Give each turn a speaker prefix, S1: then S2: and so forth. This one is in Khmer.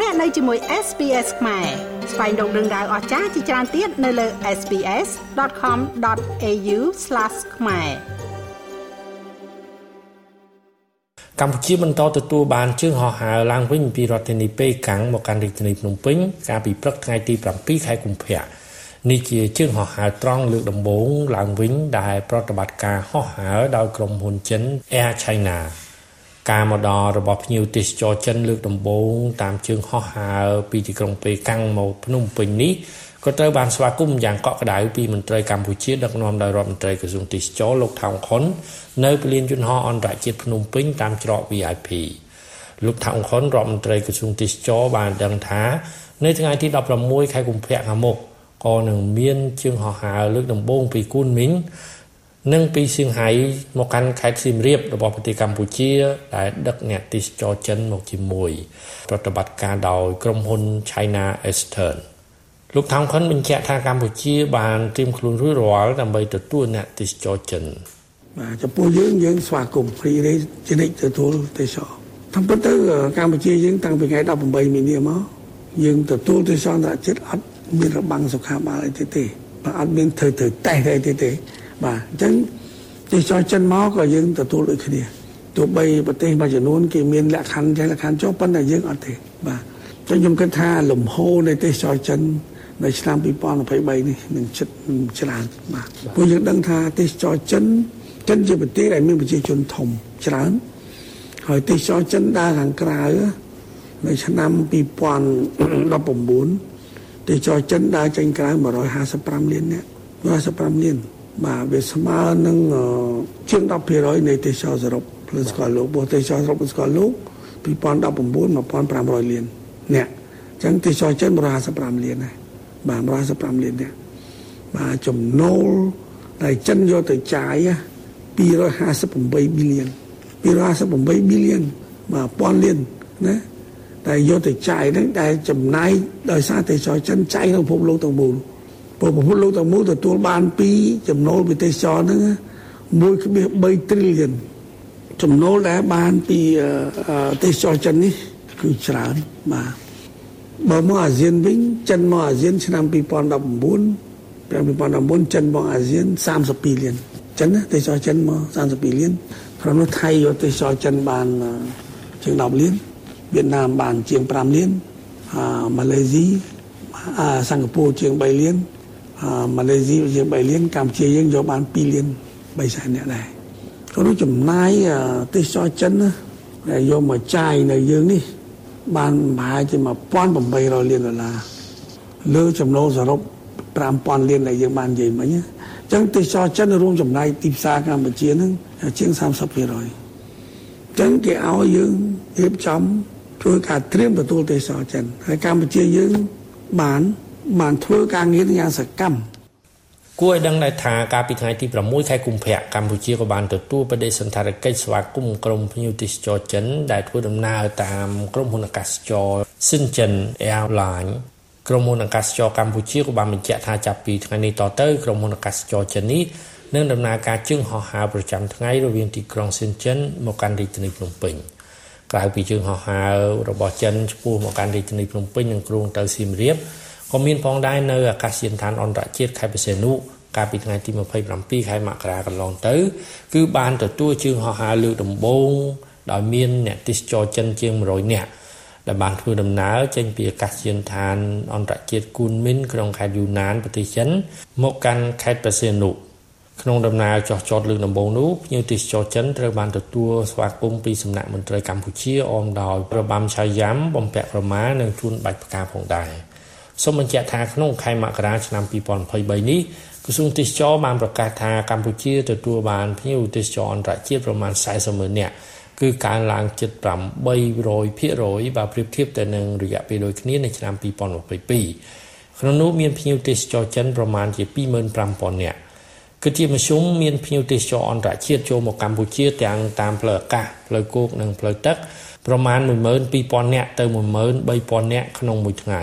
S1: លោកអ្នកនៅជាមួយ SPS ខ្មែរស្វែងរកដឹងដៅអស្ចារ្យជាច្រើនទៀតនៅលើ SPS.com.au/ ខ្មែរ
S2: កម្ពុជាបន្តទទួលបានជើងហោះហើរឡើងវិញពីរដ្ឋធានីប៉េកាំងមកកាន់រាជធានីភ្នំពេញកាលពីព្រឹកថ្ងៃទី7ខែកុម្ភៈនេះជាជើងហោះហើរត្រង់លើកដំបូងឡើងវិញដែលប្រតិបត្តិការហោះហើរដោយក្រុមហ៊ុនចិន Air China ការមកដល់របស់ភ្ញៀវទេសចរចិនលើកដំបូងតាមជើងហោះហើរពីទីក្រុងប៉េកាំងមកភ្នំពេញនេះក៏ត្រូវបានស្វាគមន៍យ៉ាងកក់ក្ដៅពីមន្ត្រីកម្ពុជាដឹកនាំដោយរដ្ឋមន្ត្រីក្រសួងទេសចរលោកថោងខុននៅពលានយន្តហោះអន្តរជាតិភ្នំពេញតាមច្រក VIP លោកថោងខុនរដ្ឋមន្ត្រីក្រសួងទេសចរបានដឹងថានៅថ្ងៃទី16ខែកុម្ភៈខាងមុខក៏នឹងមានជើងហោះហើរលើកដំបូងពីគូនមីង និងពីសៀងហៃមកកាន់ខេត្តសៀមរាបរបស់ប្រទេសកម្ពុជា ដែលដឹកអ្នកទេសចរចិនមកជាមួយប្រតិបត្តិការដោយក្រុមហ៊ុន China Eastern លោកថោងខុនបញ្ជាក់ថាកម្ពុជាបានត្រៀមខ្លួនរួចរាល់ដើម្បីទទួលអ្នកទេសចរចិន
S3: បាទចំពោះយើងយើងស្វាគមន៍ព្រីរេជានិច្ចទទួលទេសចរតាមពិតទៅកម្ពុជាយើងតាំងពីថ្ងៃ18មីនាមកយើងទទួលទេសចរអន្តរជាតិអត់មានរបាំងសុខាភិបាលអីទេទេបាទអត់មានធ្វើធ្វើតេស្តអីទេទេ បាទអញ្ចឹងទេសចរចិនមកក៏យើងទទួលដូចគ្នាទោះបីប្រទេសមួយចំនួនគេមានលក្ខខណ្ឌចេះលក្ខខណ្ឌចុះប៉ុន្តែយើងអត់ទេបាទអញ្ចឹងខ្ញុំគិតថាលំហូរនៃទេសចរចិននៅឆ្នាំ2023នេះនឹងចិត្តច្រើនបាទព្រោះយើងដឹងថាទេសចរចិនចិនជាប្រទេសដែលមានប្រជាជនធំច្រើនហើយទេសចរចិនដើរខាងក្រៅនៅឆ្នាំ2019ទេសចរចិនដើរចេញក្រៅ155លាននាក់155លាន បាទវាស្មើនឹងជាង10%នៃទេសចរសរុបផ្លូវស្គាល់លោករបស់ទេសចរសរុបស្គាល់លោក2019 1500លានអ្នកអញ្ចឹងទេសចរចិន155លានដែរបាទ155លានអ្នកបាទចំណូលដែលចិនយកទៅចាយ258ប៊ីលៀន258ប៊ីលៀនបាទពាន់លានណាតែយកទៅចាយហ្នឹងដែលចំណាយដោយសារទេសចរចិនចាយក្នុងពិភពលោកទាំងមូល ព្រោះពិភពលោកទាំងមូលទទួលបានពីចំណូលពីទេសចរហ្នឹង1.3 trillion ចំណូលដែលបានពីទេសចរចិននេះគឺច្រើនបាទបើមកអាស៊ានវិញចិនមកអាស៊ានឆ្នាំ2019 2019ចិនមកអាស៊ាន32លានចិនណាទេសចរចិនមក32លានក្រុមនោះថៃយកទេសចរចិនបានជាង10លានវៀតណាមបានជាង5លានអាម៉ាឡេស៊ីអាសិង្ហបុរីជាង3លានអា ម៉ាឡេស៊ីជាង3លានកម្ពុជាយើងយកបាន2លាន3សែនអ្នកដែរក៏នោះចំណាយទេសចរចិនណាដែលយកមកចាយនៅយើងនេះ បានប្រហែលជា1800លានដុល្លារលើចំណូលសរុប5000លានដែលយើងបាននិយាយមិញអញ្ចឹងទេសចរចិនរួមចំណាយទីផ្សារកម្ពុជានឹងជាង30%អញ្ចឹងគេឲ្យយើងរៀបចំធ្វើការត្រៀមទទួលទេសចរចិនហើយកម្ពុជាយើងបាន បានធ្វើការងារយ៉ាងសកម្ម
S2: គួរឲ្យដឹងដែរថាកាលពីថ្ងៃទី6ខែកុម្ភៈកម្ពុជាក៏បានទទួលបដិសណ្ឋារកិច្ចស្វាគមន៍ក្រុមភ្ញៀវទេសចរចិន ដែលធ្វើដំណើរតាមក្រុមហ៊ុនអាកាសចរ Shenzhen Airline ក្រុមហ៊ុនអាកាសចរកម្ពុជាក៏បានបញ្ជាក់ថាចាប់ពីថ្ងៃនេះតទៅក្រុមហ៊ុនអាកាសចរចិននេះនឹងដំណើរការជើងហោះហើរប្រចាំថ្ងៃរវាងទីក្រុង Shenzhen មកកាន់រាជធានីភ្នំពេញ។ក្រៅពីជើងហោះហើររបស់ចិនឆ្ពោះមកកាន់រាជធានីភ្នំពេញនិងគ្រោងទៅសៀមរាប ក៏មានផងដែរនៅអាកាសយានដ្ឋានអន្តរជាតិខេត្តបរសេនុកាលពីថ្ងៃទី27ខែមករាកន្លងទៅ គឺបានទទួលជើងហោះហើរលើកដំបូងដោយមានអ្នកទេសចរចិនជាង100នាក់ដែលបានធ្វើដំណើរចេញពីអាកាសយានដ្ឋានអន្តរជាតិគូនមីនក្នុងខេត្តយូណានប្រទេសចិន មកកាន់ខេត្តបរសេនុក្នុងដំណើរចោះចតលើកដំបូងនោះភ្ញៀវទេសចរចិនត្រូវបានទទួលស្វាគមន៍ពីសំណាក់មន្ត្រីកម្ពុជាអមដោយរបាំឆាយ៉ាំបំពាក់ក្រមានិងជូនបាច់ផ្កាផងដែរ សូមបញ្ជាក់ថាក្នុងខែមករាឆ្នាំ2023នេះក្រសួងទេសចរបានប្រកាសថាកម្ពុជាទទួលបានភ្ញៀវទេសចរអន្តរជាតិប្រមាណ40ម៉ឺននាក់គឺកើនឡើងជិត800%បើប្រៀបធៀបទៅនឹងរយៈពេលដូចគ្នានៅឆ្នាំ2022ក្នុងនោះមានភ្ញៀវទេសចរចិនប្រមាណជា25000នាក់គឺជាមធ្យមមានភ្ញៀវទេសចរអន្តរជាតិចូលមកកម្ពុជាទាំងតាមផ្លូវអាកាសផ្លូវគោកនិងផ្លូវទឹកប្រមាណ12000នាក់ទៅ13000នាក់ក្នុងមួយថ្ងៃ